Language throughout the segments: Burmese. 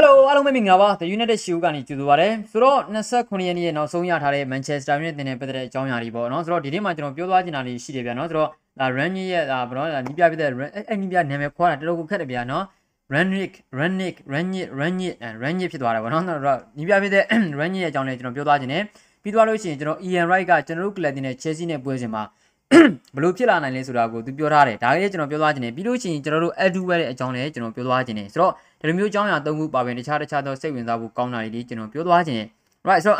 Hello အားလုံးပဲမင်္ဂလာပါ The United Show ကနေကြိုဆိုပါရစေဆိုတော့29ရက်နေ့ရဲ့နောက်ဆုံးရထားတဲ့ Manchester United နဲ့ပတ်သက်တဲ့အကြောင်းအရာတွေပေါ့နော်ဆိုတော့ဒီနေ့မှာကျွန်တော်ပြောသွားချင်တာလေးရှိတယ်ဗျာနော်ဆိုတော့ဒါ Ranić ရဲ့ဒါဘယ်တော့နီးပြပြတဲ့အဲ့နီးပြနာမည်ခေါ်တာတော်တော်ကိုခက်တယ်ဗျာနော် Ranić Ranić Ranić Ranić Ranić ဖြစ်သွားတယ်ပေါ့နော်ဆိုတော့နီးပြပြတဲ့ Ranić ရဲ့အကြောင်းလေးကျွန်တော်ပြောသွားချင်တယ်ပြီးသွားလို့ရှိရင်ကျွန်တော် Ian Wright ကကျွန်တော်တို့ club နဲ့ Chelsea နဲ့ပွဲစဉ်မှာ ဘလို့ဖြစ်လာနိုင်လဲဆိုတာကိုသူပြောထားတယ်ဒါလေးကျွန်တော်ပြောသွားခြင်းတယ်ပြီးလို့ရှိရင်ကျွန်တော်တို့ Edward ရဲ့အကြောင်းလည်းကျွန်တော်ပြောသွားခြင်းတယ်ဆိုတော့ဒီလိုမျိုးအကြောင်းအရာ၃ခုပါဝင်တခြားတခြားသောစိတ်ဝင်စားဖို့ကောင်းတာတွေကျွန်တော်ပြောသွားခြင်းတယ် right ဆိုတော့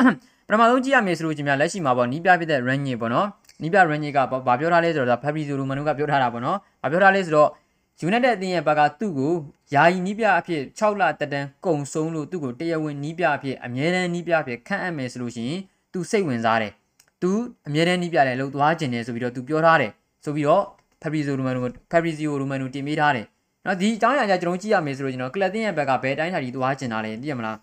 ပထမဆုံးကြည့်ရမယ်ဆိုလို့ချင်းများလက်ရှိမှာပေါ့နီးပြဖြစ်တဲ့ range ပေါ့နော်နီးပြ range ကဘာပြောထားလဲဆိုတော့ Fabrizio Romano ကပြောထားတာပေါ့နော်ဘာပြောထားလဲဆိုတော့ United အသင်းရဲ့ဘက်ကသူ့ကိုယာယီနီးပြအဖြစ်6လတက်တန်းကုံဆုံးလို့သူ့ကိုတရားဝင်နီးပြအဖြစ်အမြဲတမ်းနီးပြအဖြစ်ခန့်အပ်မယ်ဆိုလို့ရှိရင်သူစိတ်ဝင်စားတယ် သူအမြဲတမ်းနီးပြတယ်လို့သွားခြင်းတယ်ဆိုပြီးတော့သူပြောထားတယ်ဆိုပြီးတော့ Fabrizio Romano Fabrizio Romano တင်ပေးထားတယ်နော်ဒီအကြောင်းအရာကြကျွန်တော်ကြည့်ရမယ်ဆိုလို့ကျွန်တော်ကလပ်တင်ရဲ့ဘက်ကဘယ်တိုင်းထာကြီးသွားကျင်တာလဲသိရမလား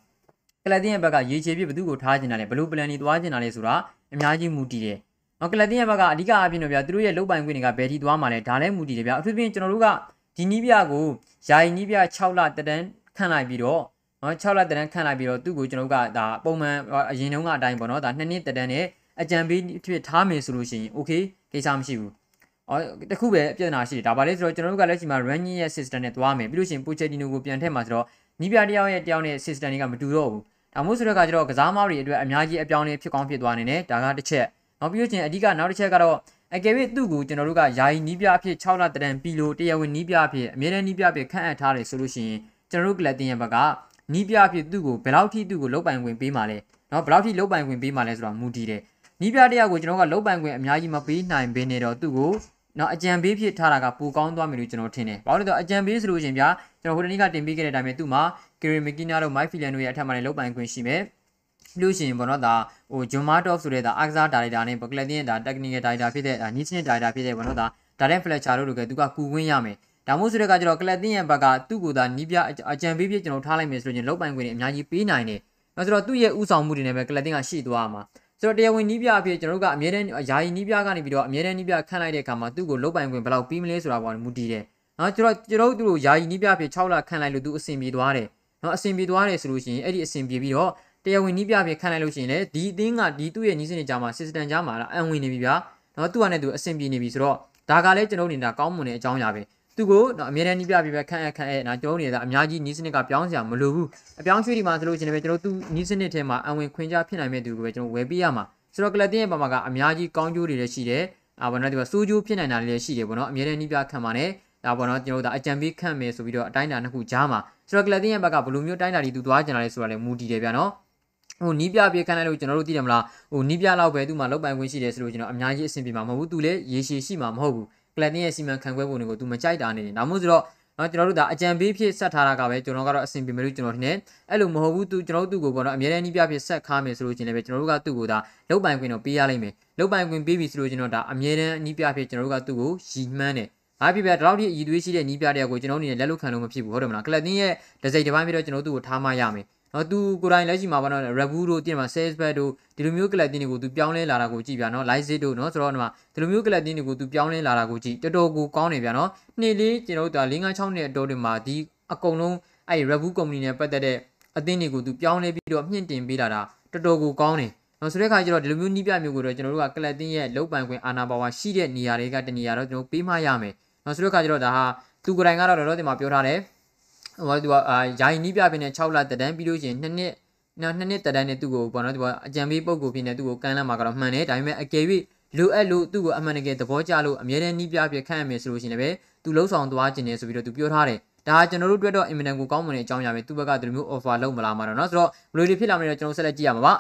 ကလပ်တင်ရဲ့ဘက်ကရေချေပြဘသူ့ကိုထားကျင်တာလဲဘလို့ပလန်ကြီးသွားကျင်တာလဲဆိုတာအများကြီးမူတည်တယ်နော်ကလပ်တင်ရဲ့ဘက်ကအဓိကအပြင်တော့ဗျာသူတို့ရဲ့လုတ်ပိုင်ခွင့်တွေကဘယ်ထိသွားမှာလဲဒါလည်းမူတည်တယ်ဗျာအထူးဖြင့်ကျွန်တော်တို့ကဒီနီးပြကိုယာယီနီးပြ6လတတန်းခန့်လိုက်ပြီးတော့နော်6လတတန်းခန့်လိုက်ပြီးတော့သူ့ကိုကျွန်တော်တို့ကဒါပုံမှန်အရင်တုန်းကအတိုင်းပေါ့နော်ဒါ2နှစ်တတန်းနဲ့ အကြံပေးဖြစ်ထားမယ်ဆိုလို့ရှိရင် okay ကိစ္စမရှိဘူးအော်တခုပဲပြဿနာရှိတယ်ဒါပါလေဆိုတော့ကျွန်တော်တို့ကလက်ရှိမှာ ranking ရဲ့ system နဲ့သွားမယ်ပြီးလို့ရှိရင် Pochettino ကိုပြန်ထည့်မှာဆိုတော့နီးပြတယောက်ရဲ့တယောက်နဲ့ system တွေကမတူတော့ဘူးဒါမို့ဆိုတော့ကကျတော့ကစားမားတွေအတွက်အများကြီးအပြောင်းအလဲဖြစ်ကောင်းဖြစ်သွားနေတယ်ဒါကတစ်ချက်နောက်ပြီးလို့ချင်းအဓိကနောက်တစ်ချက်ကတော့အကယ်၍သူ့ကိုကျွန်တော်တို့ကယာယီနီးပြအဖြစ်6လတရန်ပြီးလို့တရားဝင်နီးပြအဖြစ်အမြဲတမ်းနီးပြအဖြစ်ခန့်အပ်ထားတယ်ဆိုလို့ရှိရင်ကျွန်တော်တို့ကလပ်တင်ရဲ့ဘက်ကနီးပြအဖြစ်သူ့ကိုဘယ်လောက်ထိသူ့ကိုလုတ်ပိုင်ခွင့်ပေးမှာလဲနော်ဘယ်လောက်ထိလုတ်ပိုင်ခွင့်ပေးမှာလဲဆိုတာမူတည်တယ် နီးပြတရားကိုကျွန်တော်ကလုတ်ပိုင်ခွင့်အများကြီးမပေးနိုင်ဘဲနေတော့သူ့ကိုနော်အကြံပေးဖြစ်ထားတာကပိုကောင်းသွားမယ်လို့ကျွန်တော်ထင်တယ်။ဘာလို့လဲဆိုတော့အကြံပေးဆိုလို့ရှင်ဗျာကျွန်တော်ဟိုတနေ့ကတင်ပေးခဲ့တဲ့အတိုင်းပဲသူ့မှာကီရီမီကီနာတို့မိုက်ဖီလန်တို့ရဲ့အထက်မှာလည်းလုတ်ပိုင်ခွင့်ရှိမယ်။လို့ရှိရင်ပေါ့နော်ဒါဟိုဂျွန်မာတော့ဆိုတဲ့ဒါအာကစားဒါရိုက်တာနဲ့ဘကလတင်ဒါတက်ကနီကယ်ဒါရိုက်တာဖြစ်တဲ့နီးစနစ်ဒါရိုက်တာဖြစ်တဲ့ပေါ့နော်ဒါဒါရက်ဖလက်ချာတို့တို့ကသူကကူခွင့်ရမယ်။ဒါမို့ဆိုတဲ့ကကျတော့ကလတင်ရဲ့ဘက်ကသူ့ကိုသာနီးပြအကြံပေးဖြစ်ကျွန်တော်ထားလိုက်မယ်ဆိုရင်လုတ်ပိုင်ခွင့်တွေအများကြီးပေးနိုင်တယ်။အဲဆိုတော့သူ့ရဲ့ဥဆောင်မှုတွေနဲ့ပဲကလတင်ကရှိသွားမှာ။ ဆိုတော့တရားဝင်နီးပြအဖြစ်ကျွန်တော်တို့ကအမြဲတမ်းယာယီနီးပြကနေပြီးတော့အမြဲတမ်းနီးပြခန့်လိုက်တဲ့အခါမှာသူ့ကိုလုတ်ပိုင်ခွင့်ဘယ်လောက်ပြီးမလဲဆိုတာပေါ်မူတည်တယ်။နော်ကျွန်တော်ကျွန်တော်တို့ယာယီနီးပြအဖြစ်6လခန့်လိုက်လို့သူအဆင်ပြေသွားတယ်။နော်အဆင်ပြေသွားတယ်ဆိုလို့ရှိရင်အဲ့ဒီအဆင်ပြေပြီးတော့တရားဝင်နီးပြအဖြစ်ခန့်လိုက်လို့ရှိရင်လေဒီအသင်းကဒီသူ့ရဲ့နီးစနစ်ကြားမှာ system ကြားမှာအံဝင်နေပြီဗျာ။နော်သူ့ဟာနဲ့သူအဆင်ပြေနေပြီဆိုတော့ဒါကလည်းကျွန်တော်တို့နေတာကောင်းမွန်တဲ့အကြောင်းအရာပဲ။ သူကိုတော့အမြဲတမ်းနီးပြပြပဲခန့်အပ်ခန့်အပ်နော်ကျွန်တော်တို့နေတာအများကြီးနီးစနစ်ကပြောင်းစရာမလိုဘူးအပြောင်းရွှေ့ဒီမှာဆိုလို့ရှိရင်ပဲကျွန်တော်တို့နီးစနစ်ထဲမှာအဝင်ခွင့်ကြဖြစ်နိုင်မဲ့သူကိုပဲကျွန်တော်ဝယ်ပေးရမှာဆိုတော့ကလပ်တင်ရဲ့ပုံမှာကအများကြီးကောင်းကျိုးတွေလည်းရှိတယ်အာဘောနော်ဒီမှာစိုးကျိုးဖြစ်နိုင်တာလည်းရှိတယ်ပေါ့နော်အများနဲ့နှိပြခံပါနဲ့ဒါပေါ့နော်ကျွန်တော်တို့ဒါအကြံပေးခန့်မယ်ဆိုပြီးတော့အတိုင်းတာနှစ်ခုကြားမှာဆိုတော့ကလပ်တင်ရဲ့ဘက်ကဘယ်လိုမျိုးတိုင်းတာတွေသူသွားကြတာလဲဆိုတာလည်းမူတည်တယ်ဗျာနော်ဟိုနီးပြပြေခန့်လိုက်လို့ကျွန်တော်တို့သိတယ်မလားဟိုနီးပြလောက်ပဲသူ့မှာလောက်ပိုင်ခွင့်ရှိတယ်ဆိုလို့ကျွန်တော်အများကြီးအဆင်ပြေမှာမဟုတ်ဘူးသူလည်းရေရှည်ရှိမှာမဟုတ်ဘူး ကလပ်တင်ရဲ့စီမံခန့်ခွဲပုံတွေကိုသူမကြိုက်တာနေတယ်ဒါမှမဟုတ်ဆိုတော့နော်ကျွန်တော်တို့ဒါအကြံပေးဖြစ်ဆက်ထားတာကပဲကျွန်တော်ကတော့အဆင်ပြေမယ်လို့ကျွန်တော်ထင်တယ်အဲ့လိုမဟုတ်ဘူးသူကျွန်တော်တို့သူ့ကိုပေါ့နော်အများနဲ့နှီးပြဖြစ်ဆက်ခါမယ်ဆိုလို့ချင်းလည်းပဲကျွန်တော်တို့ကသူ့ကိုဒါလုတ်ပိုင်ခွင့်တော့ပေးရလိမ့်မယ်လုတ်ပိုင်ခွင့်ပေးပြီဆိုလို့ကျွန်တော်ဒါအများနဲ့နှီးပြဖြစ်ကျွန်တော်တို့ကသူ့ကိုရည်မှန်းတယ်ဘာဖြစ်ဖြစ်ဒီလောက်ထိအည်သွေးရှိတဲ့နီးပြတဲ့ကိုကျွန်တော်အနေနဲ့လက်လွတ်ခံလို့မဖြစ်ဘူးဟုတ်တယ်မလားကလပ်တင်းရဲ့ဒစိတ်တစ်ပိုင်းပြီးတော့ကျွန်တော်တို့ကိုထားမရမယ် နော်သူကိုယ်တိုင်လက်ရှိမှာပေါ့နော် Rebu တို့တင်မှာ Sales Back တို့ဒီလိုမျိုးကလပ်တင်းတွေကိုသူပြောင်းလဲလာတာကိုကြည့်ပြနော် Live Zit တို့နော်ဆိုတော့ဒီမှာဒီလိုမျိုးကလပ်တင်းတွေကိုသူပြောင်းလဲလာတာကိုကြည့်တော်တော်ကိုကောင်းနေဗျာနော်နှစ်လေးကျွန်တော်တို့ဒါ၄၅6နှစ်အတော်တွေမှာဒီအကုန်လုံးအဲ့ Rebu Company နဲ့ပတ်သက်တဲ့အသင်းတွေကိုသူပြောင်းလဲပြီးတော့မြင့်တင်ပေးလာတာတော်တော်ကိုကောင်းနေနော်ဆိုတဲ့အခါကျတော့ဒီလိုမျိုးနီးပြမျိုးကိုတော့ကျွန်တော်တို့ကကလပ်တင်းရဲ့လုံပိုင်ခွင့်အာဏာပါဝါရှိတဲ့နေရာတွေကတနေရာတော့ကျွန်တော်ပေးမှရမယ်နော်ဆိုတဲ့အခါကျတော့ဒါဟာသူကိုယ်တိုင်ကတော့တော့ဒီမှာပြောထားတယ် ဟိုသူကအာယာယီနီးပြပင်နဲ့6လတက်တန်းပြီးလို့ရှိရင်2နှစ်နော်နှစ်နှစ်တက်တန်းနဲ့သူ့ကိုပေါ့နော်ဒီကအကြံပေးပုံကိုဖြစ်နေသူ့ကိုကမ်းလှမ်းမှာကတော့မှန်တယ်ဒါပေမဲ့အကယ်၍လိုအပ်လို့သူ့ကိုအမှန်တကယ်သဘောကျလို့အမြဲတမ်းနီးပြပြခန့်ရမယ်ဆိုလို့ရှိရင်လည်းသူလှုပ်ဆောင်သွားခြင်းနဲ့ဆိုပြီးတော့သူပြောထားတယ်ဒါကျွန်တော်တို့တွေ့တော့အင်မတန်ကိုကောင်းမွန်တဲ့အကြောင်းအရာပဲသူ့ဘက်ကဒီလိုမျိုး offer လုပ်မလာမှာတော့เนาะဆိုတော့ဘယ်လိုတွေဖြစ်လာမလဲတော့ကျွန်တော်ဆက်လက်ကြည့်ရမှာပါ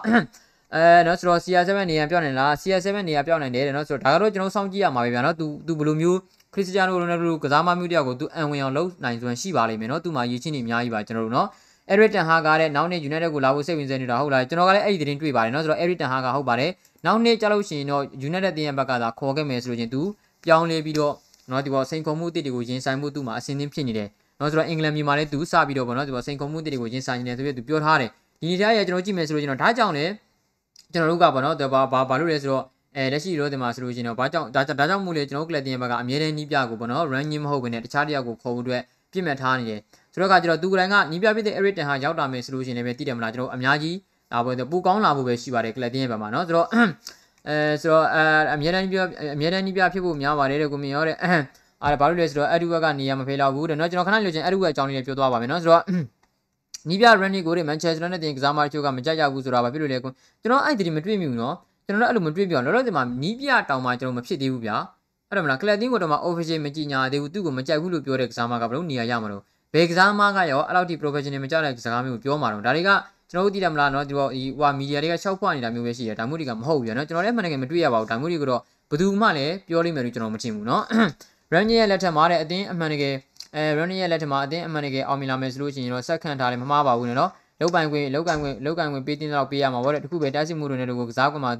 အဲနော်ဆိုတော့ CR7 နေရာပြောင်းနေလား CR7 နေရာပြောင်းနေတယ်နော်ဆိုတော့ဒါကတော့ကျွန်တော်စောင့်ကြည့်ရမှာပဲဗျာနော်သူသူဘယ်လိုမျိုးခရစ်စတီယာနိုရိုနယ်ဒိုကစားမမျိုးတယောက်ကိုသူအံဝင်အောင်လုပ်နိုင်စွမ်းရှိပါလိမ့်မယ်နော်သူမှာရည်ချင်းနေအများကြီးပါကျွန်တော်တို့နော်အဲရစ်တန်ဟာကလည်းနောက်နေ့ United ကိုလာဖို့စိတ်ဝင်စားနေတာဟုတ်လားကျွန်တော်ကလည်းအဲ့ဒီသတင်းတွေ့ပါတယ်နော်ဆိုတော့အဲရစ်တန်ဟာကဟုတ်ပါတယ်နောက်နေ့ကြလို့ရှိရင်တော့ United တင်ရဘက်ကသာခေါ်ခဲ့မယ်ဆိုလို့ချင်းသူပြောင်းလဲပြီးတော့နော်ဒီပေါ်စိန်ခေါ်မှုအစ်တွေကိုရင်ဆိုင်မှုသူ့မှာအစင်းသင်းဖြစ်နေတယ်နော်ဆိုတော့အင်္ဂလန်ပြည်မှာလည်းသူစပြီးတော့ဗောနော်ဒီပေါ်စိန်ခေါ်မှုအစ်တွေကိုရင်ဆိုင်နေတယ်ဆိုပြီးသူပြောထားတယ်ဒီနေ့ကျရကျွန်တော်ကြည့်မယ်ဆိုလို့ကျွန်တော်ဒါကြောင့်လည်း ကျွန်တော်တို့ကပေါ့နော်ဘာဘာဘာလို့လဲဆိုတော့အဲလက်ရှိတော့ဒီမှာဆိုလို့ရှိရင်တော့ဘာကြောင့်ဒါဒါကြောင့်မို့လေကျွန်တော်ကလပ်တင်ဘက်ကအမြဲတမ်းနီးပြကိုပေါ့နော် running မဟုတ်ဘဲနဲ့တခြားတယောက်ကိုခေါ်ဖို့အတွက်ပြင့်မှတ်ထားနေတယ်ဆိုတော့ကကျွန်တော်သူကလည်းကနီးပြပြတဲ့ Eric Ten ဟာရောက်လာမယ်ဆိုလို့ရှိရင်လည်းပဲသိတယ်မလားကျွန်တော်အများကြီးဒါပေါ်တော့ပူကောင်းလာဖို့ပဲရှိပါတယ်ကလပ်တင်ရဲ့ဘက်မှာနော်ဆိုတော့အဲဆိုတော့အဲအမြဲတမ်းနီးပြအမြဲတမ်းနီးပြဖြစ်ဖို့များပါတယ်တဲ့ကိုမြင်ရောတဲ့အဲဘာလို့လဲဆိုတော့ Edward ကနေရာမဖေးတော့ဘူးတဲ့နော်ကျွန်တော်ခဏလိုချင် Edward အကြောင်းလေးပြောသွားပါမယ်နော်ဆိုတော့ နီးပြရန်နီကိုတွေမန်ချက်စတာနဲ့တင်ကစားမချိုကမကြကြဘူးဆိုတာပါဖြစ်လို့လေကွကျွန်တော်အဲ့ဒီမတွေ့မိဘူးနော်ကျွန်တော်လည်းအဲ့လိုမတွေ့ပြောလောလောဆယ်မှာနီးပြတောင်မှကျွန်တော်မဖြစ်သေးဘူးဗျာအဲ့ဒါမလားကလပ်တင်းကိုတော့မှ official မကြည်ညာသေးဘူးသူ့ကိုမကြိုက်ဘူးလို့ပြောတဲ့ကစားမကဘလို့နေရာရမှာလို့ဘယ်ကစားမကရောအဲ့လောက်ထိ professional မကြတဲ့စကားမျိုးကိုပြောမှာတော့ဒါတွေကကျွန်တော်တို့သိတယ်မလားနော်ဒီတော့ဒီဟိုမီဒီယာတွေကရှောက်ဖွားနေတာမျိုးပဲရှိတယ်ဒါမျိုးတွေကမဟုတ်ဘူးဗျာနော်ကျွန်တော်လည်းမှန်တယ်ကမတွေ့ရပါဘူးဒါမျိုးတွေကတော့ဘယ်သူမှလည်းပြောလိမ့်မယ်လို့ကျွန်တော်မထင်ဘူးနော်ရန်ရဲ့လက်ထက်မှာတဲ့အတင်းအမှန်တကယ် အဲ Run ရဲ့လက်ထက်မှာအတင်းအမှန်တကယ်အောင်မြင်လာမယ်ဆိုလို့ရှိရင်တော့ဆက်ခံထားတယ်မမှားပါဘူးနော်လောက်ပိုင်ခွင့်လောက်ကန်ခွင့်လောက်ကန်ခွင့်ပေးတင်တော့ပေးရမှာဗောတဲ့တခုပဲတိုက်စစ်မှုတွေနဲ့တို့ကစားကွန်မှာ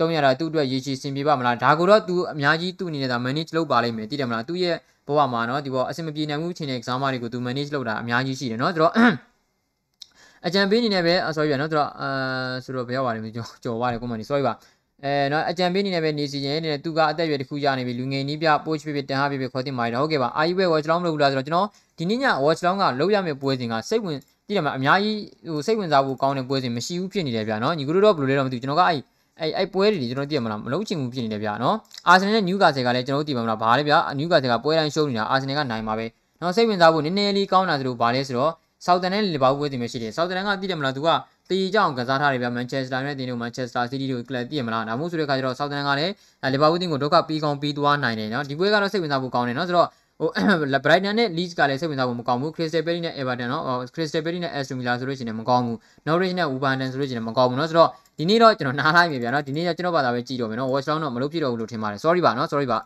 တုံးရတာသူ့အတွက်ရည်ချီစင်ပြေပါမလားဒါကိုတော့ तू အများကြီးသူ့အနေနဲ့ဒါ manage လုပ်ပါလိမ့်မယ်သိတယ်မလားသူ့ရဲ့ဘဝမှာနော်ဒီဘောအဆင်မပြေနိုင်မှုချင်းတဲ့ exam တွေကို तू manage လုပ်တာအများကြီးရှိတယ်နော်ဆိုတော့အကြံပေးအနေနဲ့ပဲ sorry ဗျာနော်ဆိုတော့အာဆိုတော့ဘယ်ရောက်ပါလဲကြော်ကြော်ပါတယ်ကွန်မန်ဒီ sorry ပါ အဲနော်အကြံပေးအနေနဲ့ပဲနေစီရင်နေသူကအသက်အရွယ်တစ်ခုရနေပြီလူငယ်နီးပြ post ဖြစ်ဖြစ်တန်ဟာဖြစ်ဖြစ်ခေါ်တင်ပါတယ်ဟုတ်ကဲ့ပါအာယူပဲ watch long မလုပ်ဘူးလားဆိုတော့ကျွန်တော်ဒီနေ့ည watch long ကလောက်ရမယ့်ပွဲစဉ်ကစိတ်ဝင်ကြည့်တယ်မလားအများကြီးဟိုစိတ်ဝင်စားဖို့ကောင်းတဲ့ပွဲစဉ်မရှိဘူးဖြစ်နေတယ်ဗျာနော်ညီကတို့တော့ဘယ်လိုလဲတော့မသိဘူးကျွန်တော်ကအဲ့အဲ့အဲ့ပွဲတွေကျွန်တော်သိရမလားမလုံးချင်ဘူးဖြစ်နေတယ်ဗျာနော်အာဆင်နယ်နဲ့နျူကာဆယ်ကလည်းကျွန်တော်တို့သိပါမလားဘာလဲဗျာနျူကာဆယ်ကပွဲတိုင်းရှုံးနေတာအာဆင်နယ်ကနိုင်ပါပဲနော်စိတ်ဝင်စားဖို့နည်းနည်းလေးကောင်းတာဆိုလို့ဘာလဲဆိုတော့ဆောက်တန်နဲ့လီဗာပူးပွဲစဉ်ပဲရှိတယ်ဆောက်တန်ကသိတယ်မလားသူက တေးကြောင့်ကစားထားတယ်ဗျမန်ချက်စတာနဲ့တင်တို့မန်ချက်စတာစီးတီးတို့ကလပ်တည်မလားဒါမှမဟုတ်ဆိုတဲ့ခါကျတော့ဆောက်တန်ကလည်းလီဗာပူးတင်ကိုဒုက္ခပြီးကောင်းပြီးသွားနိုင်တယ်နော်ဒီပွဲကတော့စိတ်ဝင်စားဖို့ကောင်းတယ်နော်ဆိုတော့ဟို Brighton နဲ့ Leeds ကလည်းစိတ်ဝင်စားဖို့မကောင်းဘူး Crystal Palace နဲ့ Everton နော် Crystal Palace နဲ့ Aston Villa ဆိုလို့ရှိရင်မကောင်းဘူး Norwich နဲ့ Wolverhampton ဆိုလို့ရှိရင်မကောင်းဘူးနော်ဆိုတော့ဒီနေ့တော့ကျွန်တော်နားလိုက်ပြီဗျာနော်ဒီနေ့ကျကျွန်တော်ဘာသာပဲကြည့်တော့မယ်နော် Watch Down တော့မလုပ်ဖြစ်တော့ဘူးလို့ထင်ပါတယ် sorry ပါနော် sorry ပါ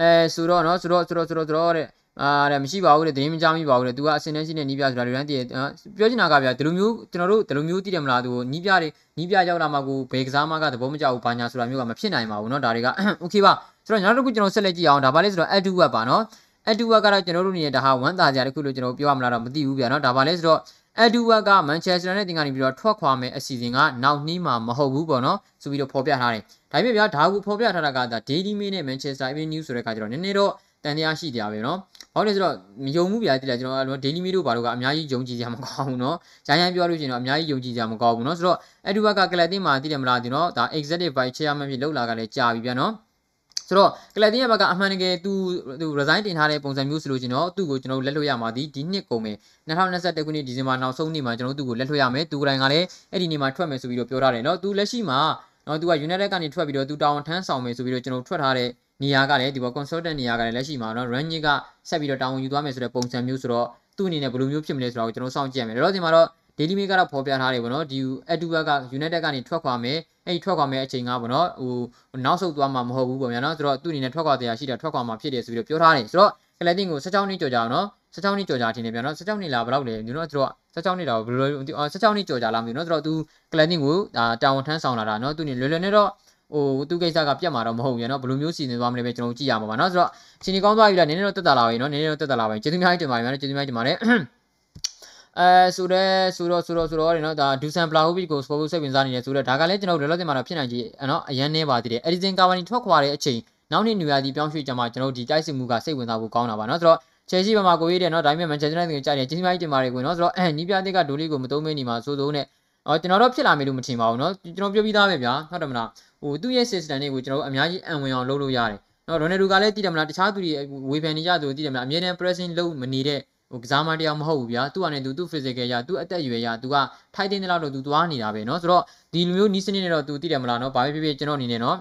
အဲဆိုတော့နော်ဆိုတော့ဆိုတော့ဆိုတော့တဲ့ အာတဲ့မရှိပါဘူးတဲ့တင်းမကြမိပါဘူးတဲ့ तू ကအစင်းနဲ့ရှိနေနီးပြဆိုတာလူတိုင်းတည်ပြောချင်တာကဗျာဒီလိုမျိုးကျွန်တော်တို့ဒီလိုမျိုးတည်တယ်မလား तू နီးပြတွေနီးပြရောက်လာမှကိုဘယ်ကစားမှကသဘောမကျဘူးဘာညာဆိုတာမျိုးကမဖြစ်နိုင်ပါဘူးเนาะဒါတွေက okay ပါဆိုတော့နောက်တစ်ခုကျွန်တော်ဆက်လက်ကြည့်အောင်ဒါပါလဲဆိုတော့ add to web ပါเนาะ Edward ကတော့ကျွန်တော်တို့နေတဲ့ဒါဟာဝမ်းသာကြတဲ့ခုလို့ကျွန်တော်ပြောရမလားတော့မသိဘူးဗျာเนาะဒါပါလဲဆိုတော့ Edward က Manchester နဲ့တင်ကနေပြီးတော့ထွက်ခွာမယ်အစီအစဉ်ကနောက်နှီးမှာမဟုတ်ဘူးပေါ့เนาะဆိုပြီးတော့ဖော်ပြထားတယ်ဒါပေမဲ့ဗျာဒါကိုဖော်ပြထားတာကဒါ Daily Mail နဲ့ Manchester Evening News ဆိုတဲ့ခါကျတော့နည်းနည်းတော့တန်တရားရှိတရားပဲเ นาะဘာလို့လဲဆိုတော့မယုံမှုဗျာတိလာကျွန်တော် Daily Mail တို့ဘာလို့ကအများကြီးယုံကြည်ကြမှာမကောင်းဘူးเนาะဂျိုင်းရန်ပြောလို့ရှိရင်တော့အများကြီးယုံကြည်ကြမှာမကောင်းဘူးเนาะဆိုတော့ Edward ကကလပ်တင်မှာတည်တယ်မလားဒီเนาะဒါ Executive Vice Chairman ဖြစ်လောက်လာကလည်းကြာပြီဗျာเนาะဆိုတော့ကလပ်တင်ရဲ့ဘက်ကအမှန်တကယ်သူသူ resign တင်ထားတဲ့ပုံစံမျိုးဆိုလို့ကျွန်တော်သူ့ကိုကျွန်တော်လက်လွတ်ရမှာဒီဒီနှစ်ကုန်မယ်2021ခုနှစ်ဒီဇင်ဘာနောက်ဆုံးနေ့မှာကျွန်တော်သူ့ကိုလက်လွတ်ရမယ်သူကိုယ်တိုင်ကလည်းအဲ့ဒီနေ့မှာထွက်မယ်ဆိုပြီးတော့ပြောထားတယ်เนาะသူလက်ရှိမှာเนาะသူက United ကနေထွက်ပြီးတော့သူတာဝန်ထမ်းဆောင်မယ်ဆိုပြီးတော့ကျွန်တော်ထွက်ထားတဲ့ နေရာကလည်းဒီပေါ် consultant နေရာကလည်းလက်ရှိမှာတော့ running ကဆက်ပြီးတော့တာဝန်ယူသွားမယ်ဆိုတဲ့ပုံစံမျိုးဆိုတော့သူ့အနေနဲ့ဘယ်လိုမျိုးဖြစ်မလဲဆိုတာကိုကျွန်တော်စောင့်ကြည့်ရမယ်လောလောဆယ်မှာတော့ daily mail ကတော့ဖော်ပြထားတယ်ဗောနော်ဒီ adwa က united ကနေထွက်ခွာမယ်အဲ့ဒီထွက်ခွာမယ်အချိန်ကဗောနော်ဟိုနောက်ဆုတ်သွားမှာမဟုတ်ဘူးဗောဗျာနော်ဆိုတော့သူ့အနေနဲ့ထွက်ခွာတရားရှိတာထွက်ခွာမှာဖြစ်တယ်ဆိုပြီးတော့ပြောထားတယ်ဆိုတော့ collecting ကို16နှစ်ကြော်ကြာအောင်နော်16နှစ်ကြော်ကြာတင်နေပြန်နော်16နှစ်လာဘယ်လောက်လဲညနော်ဆိုတော့16နှစ်လာဘယ်လို16နှစ်ကြော်ကြာလာမသိဘူးနော်ဆိုတော့ तू collecting ကိုတာဝန်ထမ်းဆောင်လာတာနော်သူနေလွယ်လွယ်နဲ့တော့ ဟိုသူကိစ္စကပြတ်မှာတော့မဟုတ်ဘူးရနော်ဘယ်လိုမျိုးစီစဉ်သွားမလဲပဲကျွန်တော်ကြည့်ရမှာပါနော်ဆိုတော့ရှင်ဒီကောင်းသွားပြီလားနည်းနည်းတော့တက်တာလာပြီနော်နည်းနည်းတော့တက်တာလာပြီကျေးဇူးများတင်ပါတယ်နော်ကျေးဇူးများတင်ပါတယ်အဲဆိုတော့ဆိုတော့ဆိုတော့ဆိုတော့ရနော်ဒါဒူဆန်ပလာဟိုဗစ်ကိုစပေါ်ဖို့စိတ်ဝင်စားနေတယ်ဆိုတော့ဒါကလည်းကျွန်တော်တို့လောလောဆယ်မှာတော့ဖြစ်နိုင်ကြီးနော်အရန်နေပါသေးတယ်အဒီဇင်ကာဗာနီထွက်ခွာတဲ့အချိန်နောက်နေ့နျူယာတီပြောင်းရွှေ့ကြမှာကျွန်တော်တို့ဒီတိုက်စစ်မှုကစိတ်ဝင်စားဖို့ကောင်းတာပါနော်ဆိုတော့ချယ်ဆီဘက်မှာကိုရေးတယ်နော်ဒါပေမဲ့မန်ချက်စတာယူနိုက်တက်ကိုကြားတယ်ကျေးဇူးများတင်ပါတယ်ကိုနော်ဆိုတော့အဲနီးပြတဲ့ကဒိုလီကိုမသုံးမနေမှာစိုးစိုးနဲ့အော်ကျွန်တော်တို့ဖြစ်လာမယ်လို့မထင်ပါဘူးနော်ကျွန်တော်ပြောပြီးသားပဲဗျာဟုတ်တယ်မလား ဟိုသူ့ရဲ့ system တွေကိုကျွန်တော်တို့အများကြီးအံဝင်အောင်လုပ်လို့ရတယ်နော်ရိုနယ်ဒူကလည်းတည်တယ်မလားတခြားသူတွေဝေဖန်နေကြသူတည်တယ်မလားအမြဲတမ်း pressing လုပ်မနေတဲ့ဟိုကစားမတရားမဟုတ်ဘူးဗျာသူကလည်းသူသူ့ physical ရသူ့အသက်အရွယ်ရသူကထိုက်တင်းတဲ့လောက်တော့သူသွားနေတာပဲเนาะဆိုတော့ဒီလိုမျိုးနီးစနစ်နဲ့တော့သူသိတယ်မလားเนาะဘာဖြစ်ဖြစ်ကျွန်တော်အနေနဲ့เนาะ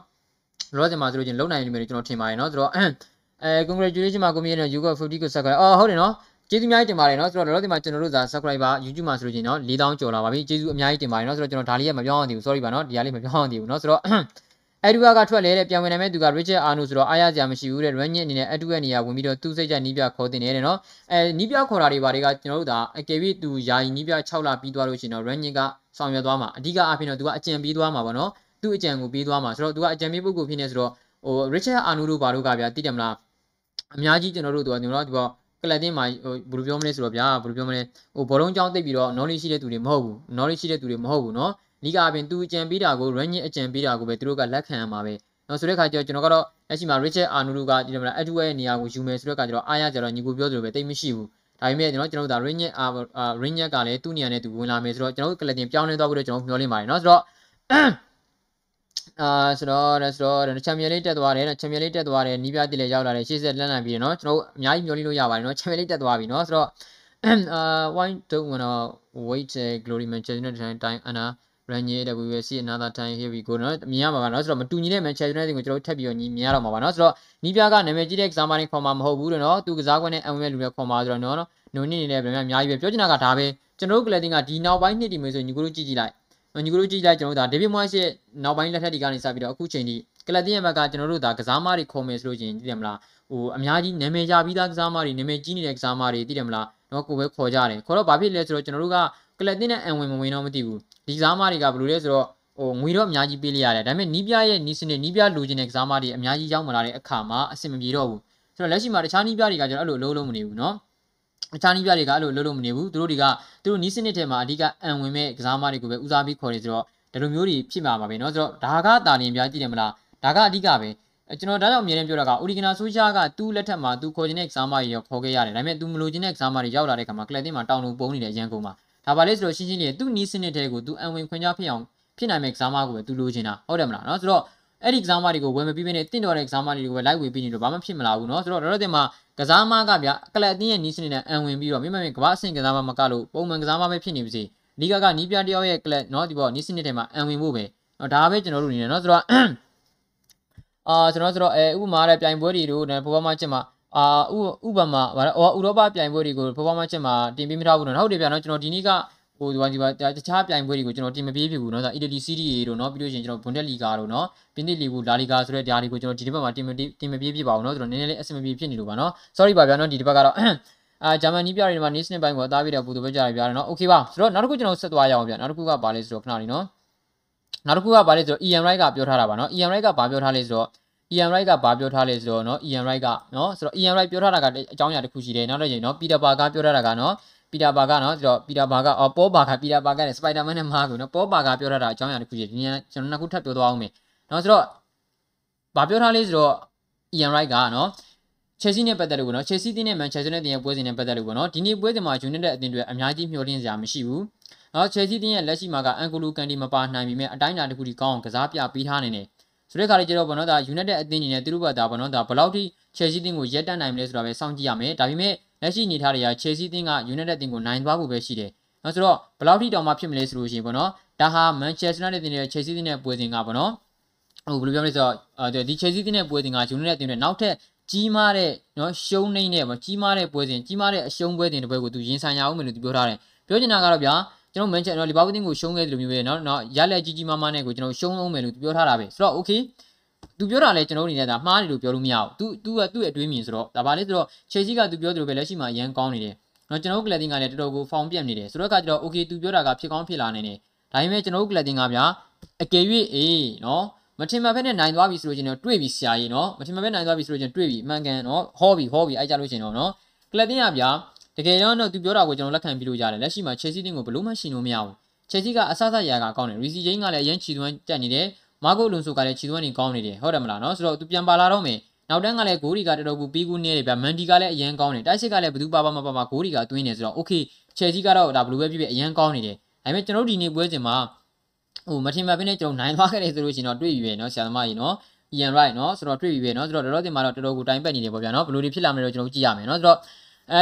လောဆယ်မှာဆိုလို့ချင်းလုံနိုင်နေမယ်ကျွန်တော်ထင်ပါတယ်เนาะဆိုတော့အဲ congratulation မှာကိုမြင့်နဲ့ you got 50ကိုဆက်ခွဲအော်ဟုတ်တယ်เนาะ ကျေးဇူးအများကြီးတင်ပါတယ်နော်ဆိုတော့လောလောဆယ်မှာကျွန်တော်တို့ဇာ subscriber YouTube မှာဆိုလို့ရှိရင်နော်4000ကျော်လာပါပြီကျေးဇူးအများကြီးတင်ပါတယ်နော်ဆိုတော့ကျွန်တော်ဒါလေးကမပြောအောင်သေးဘူး sorry ပါနော်ဒီဟာလေးမပြောအောင်သေးဘူးနော်ဆိုတော့အဲ့ဒူကထွက်လဲတဲ့ပြန်ဝင်နိုင်မဲ့သူက Richard Arno ဆိုတော့အားရစရာမရှိဘူးတဲ့ Running အနေနဲ့အဲ့ဒူရဲ့နေရာဝင်ပြီးတော့သူ့စိတ်ကြိုက်နီးပြခေါ်တင်နေတယ်နော်အဲနီးပြခေါ်တာတွေဘာတွေကကျွန်တော်တို့ကအကယ်၍သူယာယီနီးပြ6လပြီးသွားလို့ရှိရင်တော့ Running ကဆောင်ရွက်သွားမှာအဓိကအဖြစ်တော့သူကအကြံပေးသွားမှာပေါ့နော်သူ့အကြံကိုပေးသွားမှာဆိုတော့သူကအကြံပေးပုဂ္ဂိုလ်ဖြစ်နေဆိုတော့ဟို Richard Arno တို့ဘာတို့ကဗျာသိတယ်မလားအများကြီးကျွန်တော်တို့ကကျွန်တော်တို့ဒီပေါ့ ကလပ်တင်မှာဟိုဘယ်လိုပြောမလဲဆိုတော့ဗျာဘယ်လိုပြောမလဲဟိုဘောလုံးကြောင်းသိပ်ပြီးတော့ knowledge ရှိတဲ့သူတွေမဟုတ်ဘူး knowledge ရှိတဲ့သူတွေမဟုတ်ဘူးเนาะလီဂါအပြင်သူအကြံပေးတာကို Rangnick အကြံပေးတာကိုပဲသူတို့ကလက်ခံရမှာပဲနော်ဆိုတဲ့ခါကျတော့ကျွန်တော်ကတော့လက်ရှိမှာ Richard Arnold ကဒီလိုမလား Edward ရဲ့နေရာကိုယူမယ်ဆိုတဲ့ခါကျတော့အားရကြတော့ညီကိုပြောသလိုပဲတိတ်မရှိဘူးဒါ ဒါပေမဲ့ကျွန်တော်ကျွန်တော်ဒါ ring အာ ring ကလည်းသူ့နေရာနဲ့သူဝင်လာမယ်ဆိုတော့ကျွန်တော်တို့ကလတင်ပြောင်းလဲသွားဖို့တော့ကျွန်တော်မျှော်လင့်ပါတယ်เนาะဆိုတော့ အာဆိုတော့ဆိုတော့ချန်ပီယံလေးတက်သွားတယ်ချန်ပီယံလေးတက်သွားတယ်နီးပြတိလည်းရောက်လာတယ်ရှေ့ဆက်လန်းလန်ပြီးเนาะကျွန်တော်တို့အများကြီးမျှော်လင့်လို့ရပါတယ်เนาะချန်ပီယံလေးတက်သွားပြီเนาะဆိုတော့အာ why don't wanna wait glory manchester united time ana Ranye that we will see another time here we go เนาะမြင်ရမှာပါเนาะဆိုတော့မတူညီတဲ့ Manchester United ကိုကျွန်တော်ထပ်ပြီးတော့ညီမြင်ရတော့မှာပါเนาะဆိုတော့နီးပြကနာမည်ကြီးတဲ့ကစားမတွေခေါ်မှာမဟုတ်ဘူးလို့เนาะသူကစားကွင်းနဲ့အဝင်မဲ့လူတွေခေါ်မှာဆိုတော့เนาะနုံနေနေတဲ့ဗမာအများကြီးပဲပြောချင်တာကဒါပဲကျွန်တော်တို့ကလပ်တင်ကဒီနောက်ပိုင်းနှစ်ဒီမျိုးဆိုညီကိုတို့ကြည့်ကြည့်လိုက် ညီကိုတို့ကြည့်လိုက်ကျွန်တော်တို့ဒါဒေးဗစ်မွိုင်းစ်ရဲ့နောက်ပိုင်းလက်ထက်ဒီကနေစပြီးတော့အခုချိန်ထိကလပ်တင်ရဲ့ဘက်ကကျွန်တော်တို့ဒါကစားမတွေခေါ်မယ်ဆိုလို့ချင်းသိတယ်မလားဟိုအများကြီးနာမည်ရပြီးသားကစားမတွေနာမည်ကြီးနေတဲ့ကစားမတွေသိတယ်မလားเนาะကိုပဲခေါ်ကြတယ်ခေါ်တော့ဘာဖြစ်လဲဆိုတော့ကျွန်တော်တို့ကကလပ်တင်နဲ့အဝင်မဝင်တော့မသိဘူးဒီကစားမတွေကဘယ်လိုလဲဆိုတော့ဟိုငွေတော့အများကြီးပေးလိုက်ရတယ်ဒါပေမဲ့နီးပြရဲ့နီးစနစ်နီးပြလူချင်းတဲ့ကစားမတွေအများကြီးရောက်မလာတဲ့အခါမှာအဆင်မပြေတော့ဘူးဆိုတော့လက်ရှိမှာတခြားနီးပြတွေကကျွန်တော်အဲ့လိုလုံးလုံးမနေဘူးเนาะ တခြားနီးပြတွေကအဲ့လိုလုံးလုံးမနေဘူးသူတို့တွေကသူတို့နီးစနစ်ထဲမှာအဓိကအံဝင်မဲ့ကစားမတွေကိုပဲဦးစားပေးခေါ်နေဆိုတော့ဒီလိုမျိုးတွေဖြစ်မှာပါပဲเนาะဆိုတော့ဒါကတာလင်ပြကြည့်တယ်မလားဒါကအဓိကပဲကျွန်တော်ဒါကြောင့်အမြဲတမ်းပြောတာကအိုရီဂီနာဆိုရှာကသူ့လက်ထက်မှာသူခေါ်ခြင်းတဲ့ကစားမတွေရောခေါ်ခဲ့ရတယ်ဒါပေမဲ့သူမလိုချင်တဲ့ကစားမတွေရောက်လာတဲ့ခါမှာကလပ်တင်မှာတောင်းလို့ပုံနေတယ်ရန်ကုန်မှာဒါပါလေဆိုတော့ရှင်းရှင်းလေးသူ့နီးစနစ်ထဲကိုသူအံဝင်ခွင့်ကြားဖြစ်အောင်ဖြစ်နိုင်မဲ့ကစားမကိုပဲသူလိုချင်တာဟုတ်တယ်မလားเนาะဆိုတော့ အဲ့ဒီကစားမတွေကိုဝယ်မပြီးဘဲနဲ့တင့်တော်တဲ့ကစားမတွေကိုပဲလိုက်ဝေပြီးနေတော့ဘာမှဖြစ်မလာဘူးเนาะဆိုတော့တော့တင်မှာကစားမကဗျကလပ်အတင်းရဲ့နီးစနစ်နဲ့အံဝင်ပြီးတော့မိမမေကဘာအဆင့်ကစားမမကလို့ပုံမှန်ကစားမပဲဖြစ်နေပါစေလီဂါကနီးပြတယောက်ရဲ့ကလပ်เนาะဒီပေါ်နီးစနစ်ထဲမှာအံဝင်ဖို့ပဲเนาะဒါပဲကျွန်တော်တို့နေတယ်เนาะဆိုတော့အာကျွန်တော်ဆိုတော့အဲဥပမာတဲ့ပြိုင်ပွဲတွေတို့နဲ့ပေါ်ပေါ်မှချက်မှာအာဥဥပမာဗါဥရောပပြိုင်ပွဲတွေကိုပေါ်ပေါ်မှချက်မှာတင်ပေးမထားဘူးနော်ဟုတ်တယ်ဗျာနော်ကျွန်တော်ဒီနေ့က ဟိုဒီပါဒီပါတခြားပြိုင်ပွဲတွေကိုကျွန်တော်တင်မပေးဖြစ်ဘူးเนาะဆိုတော့ Italy Serie A တို့เนาะပြီးလို့ရှိရင်ကျွန်တော် Bundesliga တို့เนาะပြင်သစ်လီဂူလာလီဂါဆိုတဲ့ဓာတ်တွေကိုကျွန်တော်ဒီတစ်ပတ်မှာတင်မတင်မပေးဖြစ်ပါဘူးเนาะဆိုတော့နည်းနည်းလေးအဆင်မပြေဖြစ်နေလို့ပါเนาะ sorry ပါဗျာเนาะဒီတစ်ပတ်ကတော့အာဂျာမန်နီးပြတွေမှာ nation ဘိုင်းကိုအသားပြတဲ့ပူတူပဲကြားရပြရတယ်เนาะ okay ပါဆိုတော့နောက်တစ်ခုကျွန်တော်ဆက်သွားရအောင်ဗျာနောက်တစ်ခုကဘာလဲဆိုတော့ခဏလေးเนาะနောက်တစ်ခုကဘာလဲဆိုတော့ Ian Wright ကပြောထားတာပါเนาะ Ian Wright ကဘာပြောထားလဲဆိုတော့ Ian Wright ကဘာပြောထားလဲဆိုတော့เนาะ Ian Wright ကเนาะဆိုတော့ Ian Wright ပြောထားတာကအကြောင်းအရာတစ်ခုရှိတယ်နောက်တော့ကျရင်เนาะ Peter Parker ပြောထားတာကเนาะ ပီတာဘာကနော်ဆိုတော့ပီတာဘာကအော်ပေါ်ဘာကပီတာဘာကနဲ့စပိုက်ဒါမန်နဲ့မားကူနော်ပေါ်ဘာကပြောထားတာအကြောင်းအရာတစ်ခုရှိတယ်ဒီနေ့ကျွန်တော်နှစ်ခုထပ်ပြောသွားအောင်မယ်နော်ဆိုတော့ဘာပြောထားလဲဆိုတော့ Ian Wright ကနော် Chelsea နဲ့ပတ်သက်လို့ပေါ့နော် Chelsea တင်းနဲ့ Manchester United ရဲ့ပွဲစဉ်နဲ့ပတ်သက်လို့ပေါ့နော်ဒီနေ့ပွဲစဉ်မှာ United အသင်းတွေအများကြီးမျှော်လင့်စရာမရှိဘူးနော် Chelsea တင်းရဲ့လက်ရှိမှာကအန်ကိုလူကန်ဒီမပါနိုင်ပြီမဲ့အတိုင်းအတာတစ်ခုဒီကောင်းအောင်ကစားပြပေးထားနေတယ်ဆိုတဲ့ခါလေးကျတော့ဘောနော်ဒါ United အသင်းကြီးနဲ့သူတို့ဘက်ဒါဘောနော်ဒါဘယ်လောက်ထိ Chelsea တင်းကိုရက်တတ်နိုင်မလဲဆိုတာပဲစောင့်ကြည့်ရမယ်ဒါပေမဲ့ လက်ရှိအနေထားတွေက Chelsea တင်းက United တင်းကိုနိုင်သွားဖို့ပဲရှိတယ်နော်ဆိုတော့ဘယ်လောက်ထိတောင်မှဖြစ်မလဲဆိုလို့ရှိရင်ဘောနော်ဒါဟာ Manchester United တင်းနဲ့ Chelsea တင်းနဲ့ပွဲစဉ်ကဘောနော်ဟိုဘယ်လိုပြောမလဲဆိုတော့ဒီ Chelsea တင်းနဲ့ပွဲစဉ်က United တင်းနဲ့နောက်ထပ်ကြီးမားတဲ့နော်ရှုံးနေနဲ့ပေါ့ကြီးမားတဲ့ပွဲစဉ်ကြီးမားတဲ့အရှုံးပွဲတင်တဲ့ပွဲကိုသူရင်ဆိုင်ရအောင်မယ်လို့သူပြောထားတယ်ပြောချင်တာကတော့ဗျာကျွန်တော်မန်ချက်နော်လီဗာပူးတင်းကိုရှုံးခဲ့တယ်လို့မျိုးပဲเนาะเนาะရလက်ကြီးကြီးမားမားနဲ့ကိုကျွန်တော်ရှုံးအောင်မယ်လို့သူပြောထားတာပဲဆိုတော့ okay သူပြောတာလည်းကျွန်တော်အနေနဲ့ဒါမှားတယ်လို့ပြောလို့မရဘူး။ तू तू ကသူ့ရဲ့အတွေးမြင်ဆိုတော့ဒါပါလေဆိုတော့ချေကြီးကသူပြောသလိုပဲလက်ရှိမှာရန်ကောင်းနေတယ်။တော့ကျွန်တော်ကလတင်ကလည်းတော်တော်ကိုဖောင်ပြက်နေတယ်။ဆိုတော့ကကျတော့ okay သူပြောတာကဖြစ်ကောင်းဖြစ်လာနိုင်တယ်။ဒါပေမဲ့ကျွန်တော်ကလတင်ကဗျာအကယ်၍အေးနော်မထင်မှန်ဖက်နဲ့နိုင်သွားပြီဆိုလို့ကျွန်တော်တွေ့ပြီဆရာကြီးနော်မထင်မှန်ဖက်နိုင်သွားပြီဆိုလို့ကျွန်တော်တွေ့ပြီအမှန်ကန်နော်ဟောပြီဟောပြီအဲ့ကြလို့ရှင်တော့နော်ကလတင်ကဗျာတကယ်တော့တော့သူပြောတာကိုကျွန်တော်လက်ခံပြီးလို့ရတယ်လက်ရှိမှာ Chelsea တင်းကိုဘလို့မှရှင်လို့မရဘူး Chelsea ကအဆအဆရာကကောင်းတယ် Reece James ကလည်းအရင်ခြေသွမ်းတက်နေတယ် မာဂိုလွန်ဆိုကလည်းခြေသွန်းနေကောင်းနေတယ်ဟုတ်တယ်မလားနော်ဆိုတော့သူပြန်ပါလာတော့မယ်နောက်တန်းကလည်းဂိုးရီကတော်တော်ကိုပြီးကူးနေတယ်ဗျမန်ဒီကလည်းအရန်ကောင်းတယ်တိုက်စစ်ကလည်းဘယ်သူပါပါမပါပါဂိုးရီကတွင်းနေဆိုတော့โอเคချယ်ဆီကတော့ဒါဘလူးပဲပြပြအရန်ကောင်းနေတယ်ဒါပေမဲ့ကျွန်တော်တို့ဒီနေ့ပွဲစဉ်မှာဟိုမထင်မှတ်ဘဲနဲ့ကျွန်တော်နိုင်သွားခဲ့တယ်ဆိုလို့ရှိရင်တော့တွေ့ပြီပဲเนาะဆရာသမားကြီးเนาะ Ian Wright เนาะဆိုတော့တွေ့ပြီပဲเนาะဆိုတော့တော်တော်တင်မှာတော့တော်တော်ကိုတိုင်ပတ်နေတယ်ပေါ့ဗျာเนาะဘယ်လိုတွေဖြစ်လာမလဲတော့ကျွန်တော်ကြည့်ရမယ်เนาะဆိုတော့အဲ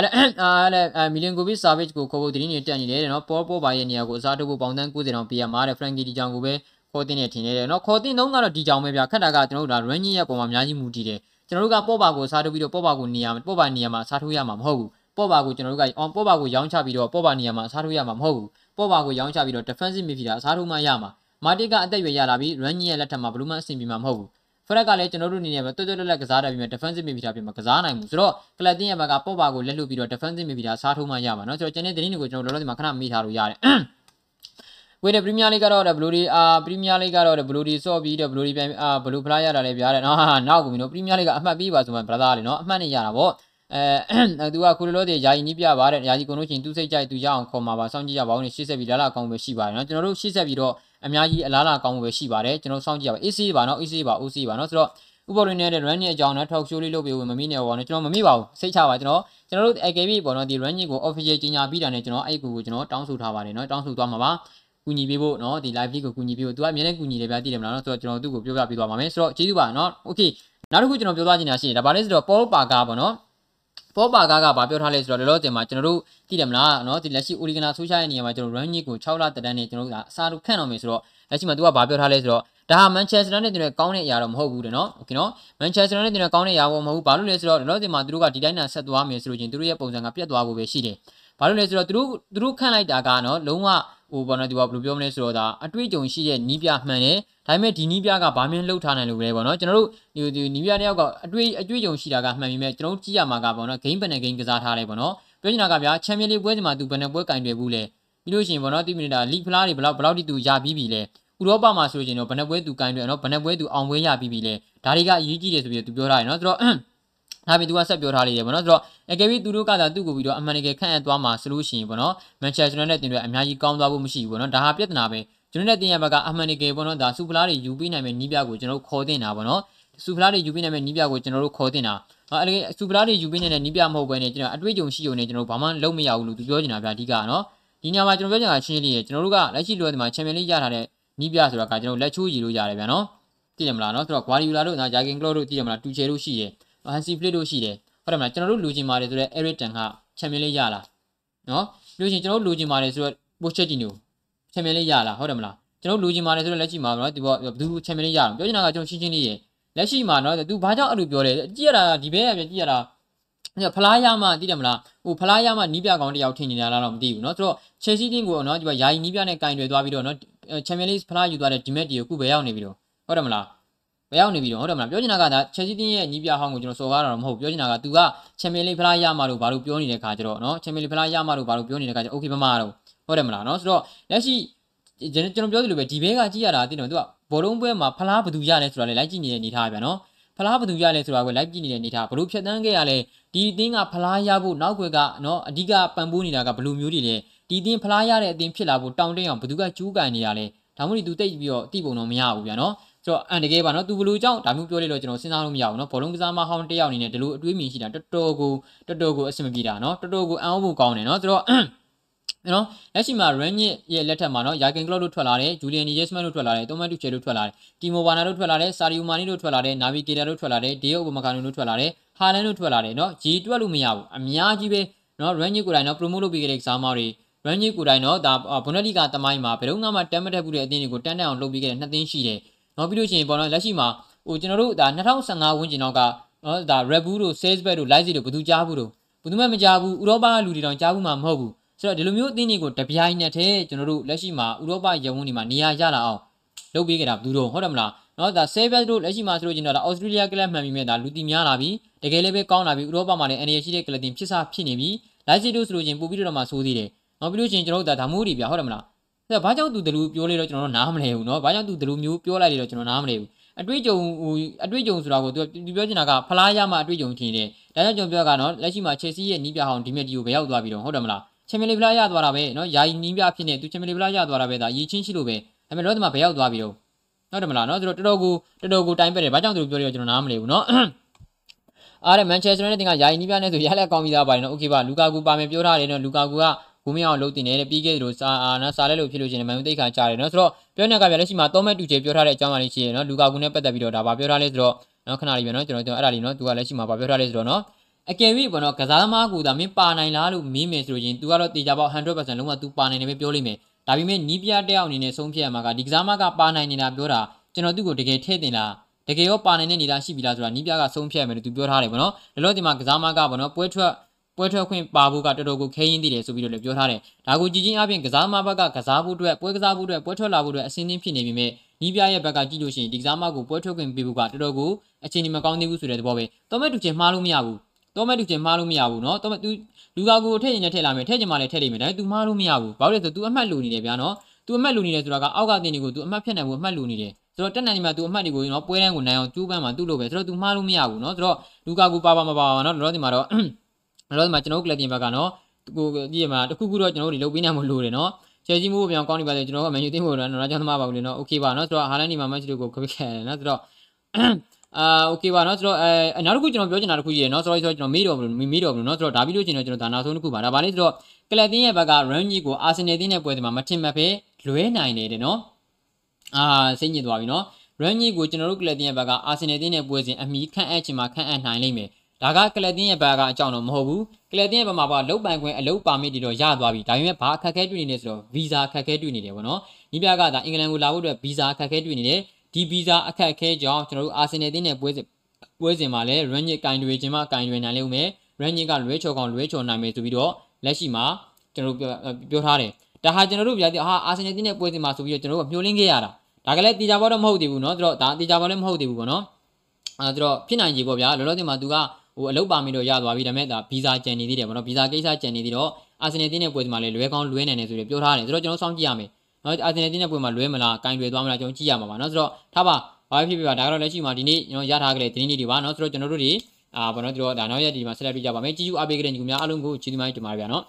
အဲမီလင်ကိုဗစ်ဆာဗစ်ကိုခေါ်ဖို့တင်းနေတက်နေတယ်เนาะပေါ်ပေါ်ပါရဲ့နေရာကိုအစားထိုးဖို့ပေါင်တန်း90တောင်ပေးရမှာတဲ့ဖရန်ကီဒီကြောင်ကိုပဲ ခေါ်တင်နေထင်နေတယ်เนาะခေါ်တင်တော့ကတော့ဒီကြောင်ပဲဗျာခက်တာကကျွန်တော်တို့ဒါ range ရဲ့ပုံမှာအများကြီးမူတည်တယ်ကျွန်တော်တို့ကပေါ့ပါကိုစားထိုးပြီးတော့ပေါ့ပါကိုနေရာပေါ့ပါနေရာမှာစားထိုးရမှာမဟုတ်ဘူးပေါ့ပါကိုကျွန်တော်တို့ကအောင်ပေါ့ပါကိုရောင်းချပြီးတော့ပေါ့ပါနေရာမှာစားထိုးရမှာမဟုတ်ဘူးပေါ့ပါကိုရောင်းချပြီးတော့ defensive midfielder စားထိုးမှရမှာမာတစ်ကအသက်ရွယ်ရလာပြီး range ရဲ့လက်ထက်မှာဘလူးမန်အဆင်ပြေမှာမဟုတ်ဘူးဖရက်ကလည်းကျွန်တော်တို့အနေနဲ့ပဲတွတ်တွတ်လက်လက်ကစားတယ်ပြီးမှ defensive midfielder ပြင်မှာကစားနိုင်မှုဆိုတော့ကလပ်တင်ရဲ့ဘက်ကပေါ့ပါကိုလက်လွတ်ပြီးတော့ defensive midfielder စားထိုးမှရမှာเนาะကျွန်တော်ကျန်တဲ့သတင်းတွေကိုကျွန်တော်လောလောဆယ်မှာခဏမေးထားလို့ရတယ် ဝေးတဲ့ပရီးမီးယားလိကတော့ဘလူးဒီအာပရီးမီးယားလိကတော့ဘလူးဒီဆော့ပြီးတော့ဘလူးဒီပြန်အာဘလူးဖလားရတာလည်းပြရတယ်နော်ဟာနောက်ကူပြီနော်ပရီးမီးယားလိကအမှတ်ပေးပါဆိုမှ brother လေနော်အမှတ်နဲ့ရတာပေါ့အဲသူကခုလိုလိုတည်းယာယီနီးပြပါတဲ့ယာယီကုန်လို့ချင်းသူစိတ်ကြိုက်သူရအောင်ခေါ်မှာပါစောင့်ကြည့်ကြပါဦးနဲ့ရှေ့ဆက်ပြီးလာလာကောင်းပဲရှိပါတယ်နော်ကျွန်တော်တို့ရှေ့ဆက်ပြီးတော့အများကြီးအလားလာကောင်းမှုပဲရှိပါတယ်ကျွန်တော်စောင့်ကြည့်ရပါ AC ပါနော် AC ပါ OC ပါနော်ဆိုတော့ဥပဒေနဲ့ run ရဲ့အကြောင်းနော် talk show လေးလုပ်ပေးဖို့မမိနေပါဘူးကျွန်တော်မမိပါဘူးစိတ်ချပါကျွန်တော်ကျွန်တော်တို့ AKB ပေါ့နော်ဒီ run ကို official ကြီးညာပြီးတာနဲ့ကျွန်တော်အဲ့ကူကိုကျွန်တော်တောင်းဆိုထားပါတယ်နော်တောင်းဆိုသွားမှာပါ ကူညီပေးဖို့เนาะဒီ live လေးကိုကူညီပေးဖို့သူကအမြဲတမ်းကူညီတယ်ဗျာသိတယ်မလားเนาะဆိုတော့ကျွန်တော်သူ့ကိုပြောပြပေးသွားပါမယ်ဆိုတော့ကျေးဇူးပါเนาะ okay နောက်တစ်ခုကျွန်တော်ပြောသွားချင်တာရှိတယ်ဒါပါလဲဆိုတော့ Paul Parker ပေါ့เนาะပေါ်ပါကားကဗာပြောထားလဲဆိုတော့လောလောဆယ်မှာကျွန်တော်တို့သိတယ်မလားเนาะဒီလက်ရှိ Origina ဆိုရှာရဲ့နေရာမှာကျွန်တော် run ကြီးကို6လတက်တန်းနေကျွန်တော်တို့ကအစားတို့ခန့်တော့မယ်ဆိုတော့လက်ရှိမှာသူကဗာပြောထားလဲဆိုတော့ဒါဟာ Manchester နဲ့တင်တဲ့ကောင်းတဲ့အရာတော့မဟုတ်ဘူးတဲ့နော်โอเคနော် Manchester နဲ့တင်တဲ့ကောင်းတဲ့အရာတော့မဟုတ်ဘူးဘာလို့လဲဆိုတော့လောလောဆယ်မှာသူတို့ကဒီတိုင်းနာဆက်သွားမယ်ဆိုလို့ချင်းသူတို့ရဲ့ပုံစံကပြတ်သွားဖို့ပဲရှိတယ်ဘာလို့လဲဆိုတော့သူတို့သူတို့ခန့်လိုက်တာကနော်လုံးဝ ဟိုဘောနော်ဒီကဘယ်လိုပြောမလဲဆိုတော့ဒါအတွေ့အကြုံရှိတဲ့နီးပြမှန်တယ်ဒါပေမဲ့ဒီနီးပြကဘာမှမလှုပ်ထားနိုင်လို့ပဲပေါ့နော်ကျွန်တော်တို့ဒီဒီနီးပြတယောက်ကအတွေ့အတွေ့အကြုံရှိတာကမှန်ပြီမဲ့ကျွန်တော်တို့ကြည့်ရမှာကပေါ့နော် game ဘယ်နဲ့ game ကစားထားလဲပေါ့နော်ပြောချင်တာကဗျာချန်ပီယံလိပွဲစီမှာသူဘယ်နဲ့ပွဲကင်တွယ်ဘူးလဲပြီးလို့ရှိရင်ပေါ့နော်တိမိနစ်တာလီဖလားတွေဘယ်လောက်ဘယ်လောက်တိသူရပြီးပြီလဲဥရောပမှာဆိုရင်တော့ဘယ်နှပွဲသူကင်တွယ်နော်ဘယ်နှပွဲသူအောင်ပွဲရပြီးပြီလဲဒါတွေကအရေးကြီးတယ်ဆိုပြီးသူပြောထားတယ်နော်ဆိုတော့ ဒါပေမဲ့သူကဆက်ပြောထားလိမ့်တယ်ဗောနော်ဆိုတော့အကယ်၍သူတို့ကသာသူ့ကိုပြီးတော့အမှန်တကယ်ခန့်အပ်သွားမှာဆိုလို့ရှိရင်ဗောနော်မန်ချက်စတာနဲ့တင်တွေအများကြီးကောင်းသွားဖို့မရှိဘူးဗောနော်ဒါဟာပြဿနာပဲကျွန်တော်နဲ့တင်ရဘက်ကအမှန်တကယ်ဗောနော်ဒါစူပလာတွေယူပေးနိုင်မဲ့နီးပြကိုကျွန်တော်ခေါ်တင်တာဗောနော်စူပလာတွေယူပေးနိုင်မဲ့နီးပြကိုကျွန်တော်တို့ခေါ်တင်တာအဲ့ဒါစူပလာတွေယူပေးနေတဲ့နီးပြမဟုတ်ဘဲနဲ့ကျွန်တော်အတွေ့အကြုံရှိုံနဲ့ကျွန်တော်ဘာမှလုပ်မရဘူးလို့သူပြောနေတာဗျာအဓိကနော်ဒီညမှာကျွန်တော်ပြောချင်တာရှင်းလေးရကျွန်တော်တို့ကလက်ရှိလိုဒီမှာချန်ပီယံလိရထားတဲ့နီးပြဆိုတာကကျွန်တော်လက်ချိုးရည်လို့ရတယ်ဗျာနော်သိတယ်မလားနော်ဆိုတော့ဂွာဒီယိုလာတို့နော်ဂျာကင်ကလော့တို့သိတယ်မလားတူချေတို့ရှိတယ် ဟန်စီဖလစ်တို့ရှိတယ်ဟုတ်တယ်မလားကျွန်တော်တို့လူချင်းပါတယ်ဆိုတော့ Eric Ten ကချန်ပီယံလိရလားနော်လူချင်းကျွန်တော်တို့လူချင်းပါတယ်ဆိုတော့ Pochettino ချန်ပီယံလိရလားဟုတ်တယ်မလားကျွန်တော်လူချင်းပါတယ်ဆိုတော့လက်ရှိမှာနော်ဒီဘောဘသူချန်ပီယံလိရအောင်ပြောချင်တာကကျွန်တော်ရှင်းရှင်းလေးရလက်ရှိမှာနော်သူဘာကြောင့်အဲ့လိုပြောလဲကြည့်ရတာဒီဘဲကကြည့်ရတာအဲ့ဖလားရမှသိတယ်မလားဟိုဖလားရမှနီးပြကောင်တယောက်ထင်နေတာလားတော့မသိဘူးเนาะဆိုတော့ Chelsea team ကိုเนาะဒီမှာယာယီနီးပြနဲ့ကင်တွယ်သွားပြီးတော့เนาะ Champions League ဖလားယူသွားတဲ့ Dimet တီကိုခုပဲရောက်နေပြီတော့ဟုတ်တယ်မလား ဘယ်ရောက်နေပြီတော့ဟုတ်တယ်မလားပြောချင်တာကဒါ Chelsea team ရဲ့နီးပြဟောင်းကိုကျွန်တော်စော်ကားတာတော့မဟုတ်ပြောချင်တာက तू က Champions League ဖလားရမှလို့ဘာလို့ပြောနေတဲ့ခါကျတော့เนาะ Champions League ဖလားရမှလို့ဘာလို့ပြောနေတဲ့ခါကျ Okay မမတော့ဟုတ်တယ်မလားเนาะဆိုတော့လက်ရှိကျွန်တော်ပြောသလိုပဲဒီဘဲကကြည့်ရတာသိတယ် तू ကဘောလုံးပွဲမှာဖလားဘယ်သူရလဲဆိုတာလည်းလိုက်ကြည့်နေတဲ့အနေထားပဲเนาะဖလားဘယ်သူရလဲဆိုတာကိုလိုက်ကြည့်နေတဲ့အနေထားဘလို့ဖြတ်တန်းခဲ့ရလဲဒီအသင်းကဖလားရဖို့နောက်ွယ်ကနော်အဓိကပံ့ပိုးနေတာကဘယ်လိုမျိုးတွေလဲဒီအသင်းဖလားရတဲ့အသင်းဖြစ်လာဖို့တောင်းတင်းအောင်ဘယ်သူကကျူးကန်နေရလဲဒါမှမဟုတ်သူတိတ်ပြီးတော့တိပုံတော့မရဘူးဗျာနော် ဆိုတော့အန်တကယ်ပါနော်သူဘလူကြောင့်ဒါမျိုးပြောလိုက်လို့ကျွန်တော်စဉ်းစားလို့မရဘူးနော်ဘောလုံးကစားမဟောင်းတယောက်အနေနဲ့ဒီလိုအတွေးမြင်ရှိတာတော်တော်ကိုတော်တော်ကိုအဆင်မပြေတာနော်တော်တော်ကိုအံ့ဩဖို့ကောင်းတယ်နော်ဆိုတော့နော်လက်ရှိမှာ run ရဲ့လက်ထက်မှာနော်ယာကင်ကလော့တို့ထွက်လာတယ်ဂျူလီယန်နီဂျက်စမန်တို့ထွက်လာတယ်တိုမတ်တူချေတို့ထွက်လာတယ်တီမိုဘာနာတို့ထွက်လာတယ်ဆာရီယိုမာနီတို့ထွက်လာတယ်နာဗီဂေတာတို့ထွက်လာတယ်ဒေယိုအိုဘမကာနိုတို့ထွက်လာတယ်ဟာလန်တို့ထွက်လာတယ်နော်ဂျီတွက်လို့မရဘူးအများကြီးပဲနော် run ကိုယ်တိုင်နော် promote လုပ်ပေးခဲ့တဲ့ကစားမတွေ run ကိုယ်တိုင်နော်ဒါဘွန်ဒလီဂါတမိုင်းမှာဘယ်တော့မှတမ်းမတက်ဘူးတဲ့အသင်းတွေကိုတန်းတန်းအောင်လုပ်ပေးခဲ့တဲ့နှစ်သင်းရှိတယ် နော်ပြီးလို့ရှိရင်ပေါ့နော်လက်ရှိမှာဟိုကျွန်တော်တို့ဒါ2015ဝန်းကျင်တော့ကနော်ဒါ Red Bull တို့ Salzburg တို့ Leipzig တို့ဘယ်သူကြားဘူးတို့ဘယ်သူမှမကြားဘူးဥရောပကလူတွေတောင်ကြားဘူးမှမဟုတ်ဘူးဆိုတော့ဒီလိုမျိုးအသင်းတွေကိုတပြိုင်နက်တည်းကျွန်တော်တို့လက်ရှိမှာဥရောပရုံးတွေမှာနေရာရလာအောင်လုပ်ပေးကြတာဘူးတို့ဟုတ်တယ်မလားနော်ဒါဆေးဘက်တို့လက်ရှိမှာဆိုလို့ကျင်တော့ဒါဩစတြေးလျကလပ်မှန်ပြီးမြဲဒါလူတီများလာပြီတကယ်လည်းပဲကောင်းလာပြီဥရောပမှာလည်းအနေရရှိတဲ့ကလပ်တင်ဖြစ်စားဖြစ်နေပြီလိုက်စီတို့ဆိုလို့ကျင်ပို့ပြီးတော့မှဆိုးသေးတယ်နော်ပြီးလို့ကျင်ကျွန်တော်တို့ဒါဒါမိုးတွေပြဟုတ်တယ်မလား အဲ့ဒါဘာကြောင့်သူဒလူပြောလေတော့ကျွန်တော်တို့နားမလဲဘူးနော်ဘာကြောင့်သူဒလူမျိုးပြောလိုက်လေတော့ကျွန်တော်နားမလဲဘူးအတွေ့အကြုံဟိုအတွေ့အကြုံဆိုတာကိုသူပြောချင်တာကဖလားရမှအတွေ့အကြုံထင်တယ်ဒါကြောင့်ကျွန်တော်ပြောကနော်လက်ရှိမှာ Chelsea ရဲ့နီးပြဟောင်းဒီမြက်ဒီကိုပဲရောက်သွားပြီတော့ဟုတ်တယ်မလားချန်ပီယံလိဖလားရသွားတာပဲနော်ယာယီနီးပြဖြစ်နေသူချန်ပီယံလိဖလားရသွားတာပဲဒါရည်ချင်းရှိလို့ပဲဒါပေမဲ့တော့ဒီမှာဘယ်ရောက်သွားပြီတော့ဟုတ်တယ်မလားနော်ဆိုတော့တော်တော်ကိုတော်တော်ကိုတိုင်းပဲတယ်ဘာကြောင့်သူတို့ပြောရကျွန်တော်နားမလည်ဘူးနော်အားရမန်ချက်စတာနဲ့တင်ကယာယီနီးပြနဲ့ဆိုရလက်ကောင်းပြီးသားပါတယ်နော်โอเคပါလူကာကူပါမယ်ပြောထားတယ်နော်လူကာကူက ဘူးမရအောင်လုပ်တင်နေတဲ့ပြီးခဲ့တယ်လို့စာအာနာစာလဲလို့ဖြစ်လို့ချင်းမန်ယူသိခါကြားတယ်နော်ဆိုတော့ပြောနေကပြလက်ရှိမှာ၃မဲ့တူချေပြောထားတဲ့အကြောင်းအရာလေးရှိရယ်နော်လူကာကူနဲ့ပတ်သက်ပြီးတော့ဒါပါပြောထားလဲဆိုတော့နော်ခဏလေးပြန်နော်ကျွန်တော်ကျွန်တော်အဲ့ဒါလေးနော်သူကလက်ရှိမှာပါပြောထားလဲဆိုတော့နော်အကယ်၍ပေါ့နော်ကစားသမားကူဒါမင်းပါနိုင်လားလို့မေးမယ်ဆိုလို့ရင် तू ကတော့တေချာပေါက်100%လုံးဝ तू ပါနိုင်တယ်ပဲပြောလိမ့်မယ်ဒါပေမဲ့နီးပြတယောက်အနေနဲ့ဆုံးဖြတ်ရမှာကဒီကစားမကပါနိုင်နေတာပြောတာကျွန်တော်သူ့ကိုတကယ်ထည့်တင်လားတကယ်ရောပါနိုင်တဲ့နေတာရှိပြီလားဆိုတာနီးပြကဆုံးဖြတ်ရမယ်လို့သူပြောထားတယ်ပေါ့နော်ဒါလို့ဒီမှာကစားမကပေါ့နော်ပွဲထွက် ပွဲထွက်ခွင့်ပါဖို့ကတော်တော်ကိုခဲရင်းတည်တယ်ဆိုပြီးတော့လည်းပြောထားတယ်။ဒါကိုကြည်ချင်းအပြင်ကစားမဘက်ကကစားဖို့အတွက်ပွဲကစားဖို့အတွက်ပွဲထွက်လာဖို့အတွက်အစင်းချင်းဖြစ်နေပြီမြဲနီးပြရဲ့ဘက်ကကြည့်လို့ရှိရင်ဒီကစားမကိုပွဲထွက်ခွင့်ပေးဖို့ကတော်တော်ကိုအခြေအနေမကောင်းသေးဘူးဆိုတဲ့သဘောပဲ။တော်မဲ့တူချင်းမှားလို့မရဘူး။တော်မဲ့တူချင်းမှားလို့မရဘူးနော်။တော်မဲ့ तू လူကာကိုထည့်ရင်လည်းထည့်လာမယ်ထည့်ချင်မှလည်းထည့်လိမ့်မယ်။ဒါပေမဲ့ तू မှားလို့မရဘူး။ဘာလို့လဲဆို तू အမှတ်လိုနေတယ်ဗျာနော်။ तू အမှတ်လိုနေတယ်ဆိုတာကအောက်ကတင်တွေကို तू အမှတ်ဖြတ်နိုင်ဖို့အမှတ်လိုနေတယ်။ဆိုတော့တက်နိုင်နေမှာ तू အမှတ်တွေကိုနော်ပွဲတန်းကိုနိုင်အောင်ကျူးပန်းမှာသူ့လိုပဲဆိုတော့ तू မှားလို့မရဘူးနော်။ဆိုတော့လူကာကိုပါပါမပါပါနော်။လောလောဆယ်မှာတော့ လောလောဒီမှာကျွန်တော်တို့ကလပ်တင်ဘက်ကเนาะကိုကြည့်ရမှာတခုခုတော့ကျွန်တော်တို့တွေလုပ်ပေးနိုင်မလို့တယ်เนาะချယ်ကြီးမိုးပြောင်းကောင်းနေပါလေကျွန်တော်ကမန်ယူသိဖို့တော့နော်ကျွန်တော်မှပါဘူးလေနော်โอเคပါနော်ဆိုတော့ဟာလန်ဒီမှာမက်ချ်တို့ကိုခပစ်ခဲ့တယ်နော်ဆိုတော့ အာโอเคပါเนาะဆိုတော့အဲနောက်တစ်ခုကျွန်တော်ပြောချင်တာတစ်ခုရှိရယ်เนาะ sorry sorry ကျွန်တော်မေးတော့မလို့မေးတော့မလို့เนาะဆိုတော့ဒါပြီးလို့ချင်းတော့ကျွန်တော်ဒါနောက်ဆုံးတစ်ခုပါဒါပါလေဆိုတော့ကလပ်တင်းရဲ့ဘက်က run ကြီးကိုအာဆင်နယ်တင်းရဲ့ပွဲစဉ်မှာမထင်မှတ်ပဲလွဲနိုင်တယ်တဲ့เนาะအာစိတ်ညစ်သွားပြီเนาะ run ကြီးကိုကျွန်တော်တို့ကလပ်တင်းရဲ့ဘက်ကအာဆင်နယ်တင်းရဲ့ပွဲစဉ်အမီခန့်အပ်ချင်မှာခန့်အပ်နိုင်လိမ့်မယ် ဒါကကလပ်တင်းရဲ့ဘက်ကအကြောင်းတော့မဟုတ်ဘူးကလပ်တင်းရဲ့ဘက်မှာပါလုတ်ပိုင်ခွင့်အလုတ်ပါမစ်တွေတော့ရသွားပြီဒါပေမဲ့ဘာအခက်အခဲတွေ့နေလဲဆိုတော့ဗီဇာအခက်အခဲတွေ့နေတယ်ပေါ့နော်ညီပြကဒါအင်္ဂလန်ကိုလာဖို့အတွက်ဗီဇာအခက်အခဲတွေ့နေတယ်ဒီဗီဇာအခက်အခဲကြောင့်ကျွန်တော်တို့အာဆင်နယ်တင်းရဲ့ပွဲစဉ်ပွဲစဉ်မှာလည်း run ကြီးကင်တွေချင်းမှကင်တွေနိုင်လိမ့်မယ် run ကြီးကလွဲချော်ကောင်လွဲချော်နိုင်မယ်ဆိုပြီးတော့လက်ရှိမှာကျွန်တော်တို့ပြောထားတယ်ဒါဟာကျွန်တော်တို့ပြတဲ့ဟာအာဆင်နယ်တင်းရဲ့ပွဲစဉ်မှာဆိုပြီးတော့ကျွန်တော်တို့ကမျှော်လင့်ခဲ့ရတာဒါကလည်းတေချာဘောတော့မဟုတ်သေးဘူးเนาะသူတို့ဒါတေချာဘောလည်းမဟုတ်သေးဘူးပေါ့နော်အဲသူတို့ဖြစ်နိုင်ကြီးပေါ့ဗျာလောလောဆယ်မှာသူက ဟိုအလုပ်ပါမီတော့ရသွားပြီဒါပေမဲ့ဒါဗီဇာကြံနေသေးတယ်ပေါ့နော်ဗီဇာကိစ္စကြံနေသေးတော့အာဆင်နယ်တင်းရဲ့ပွဲစဉ်မှာလည်းလွဲကောင်းလွဲနိုင်တယ်ဆိုပြီးပြောထားတယ်ဆိုတော့ကျွန်တော်စောင့်ကြည့်ရမယ်နော်အာဆင်နယ်တင်းရဲ့ပွဲမှာလွဲမလားကင်လွယ်သွားမလားကျွန်တော်ကြည့်ရမှာပါနော်ဆိုတော့ထားပါဘာဖြစ်ဖြစ်ပါဒါကတော့လက်ရှိမှာဒီနေ့ကျွန်တော်ရထားကြတဲ့သတင်းတွေပါနော်ဆိုတော့ကျွန်တော်တို့တွေအာဘာလို့တို့ဒါနောက်ရက်ဒီမှာဆက်လက်ပြကြပါမယ်ကြည့်ယူအားပေးကြတဲ့ညီကိုများအားလုံးကိုကျေးဇူးများတင်ပါတယ်ဗျာနော်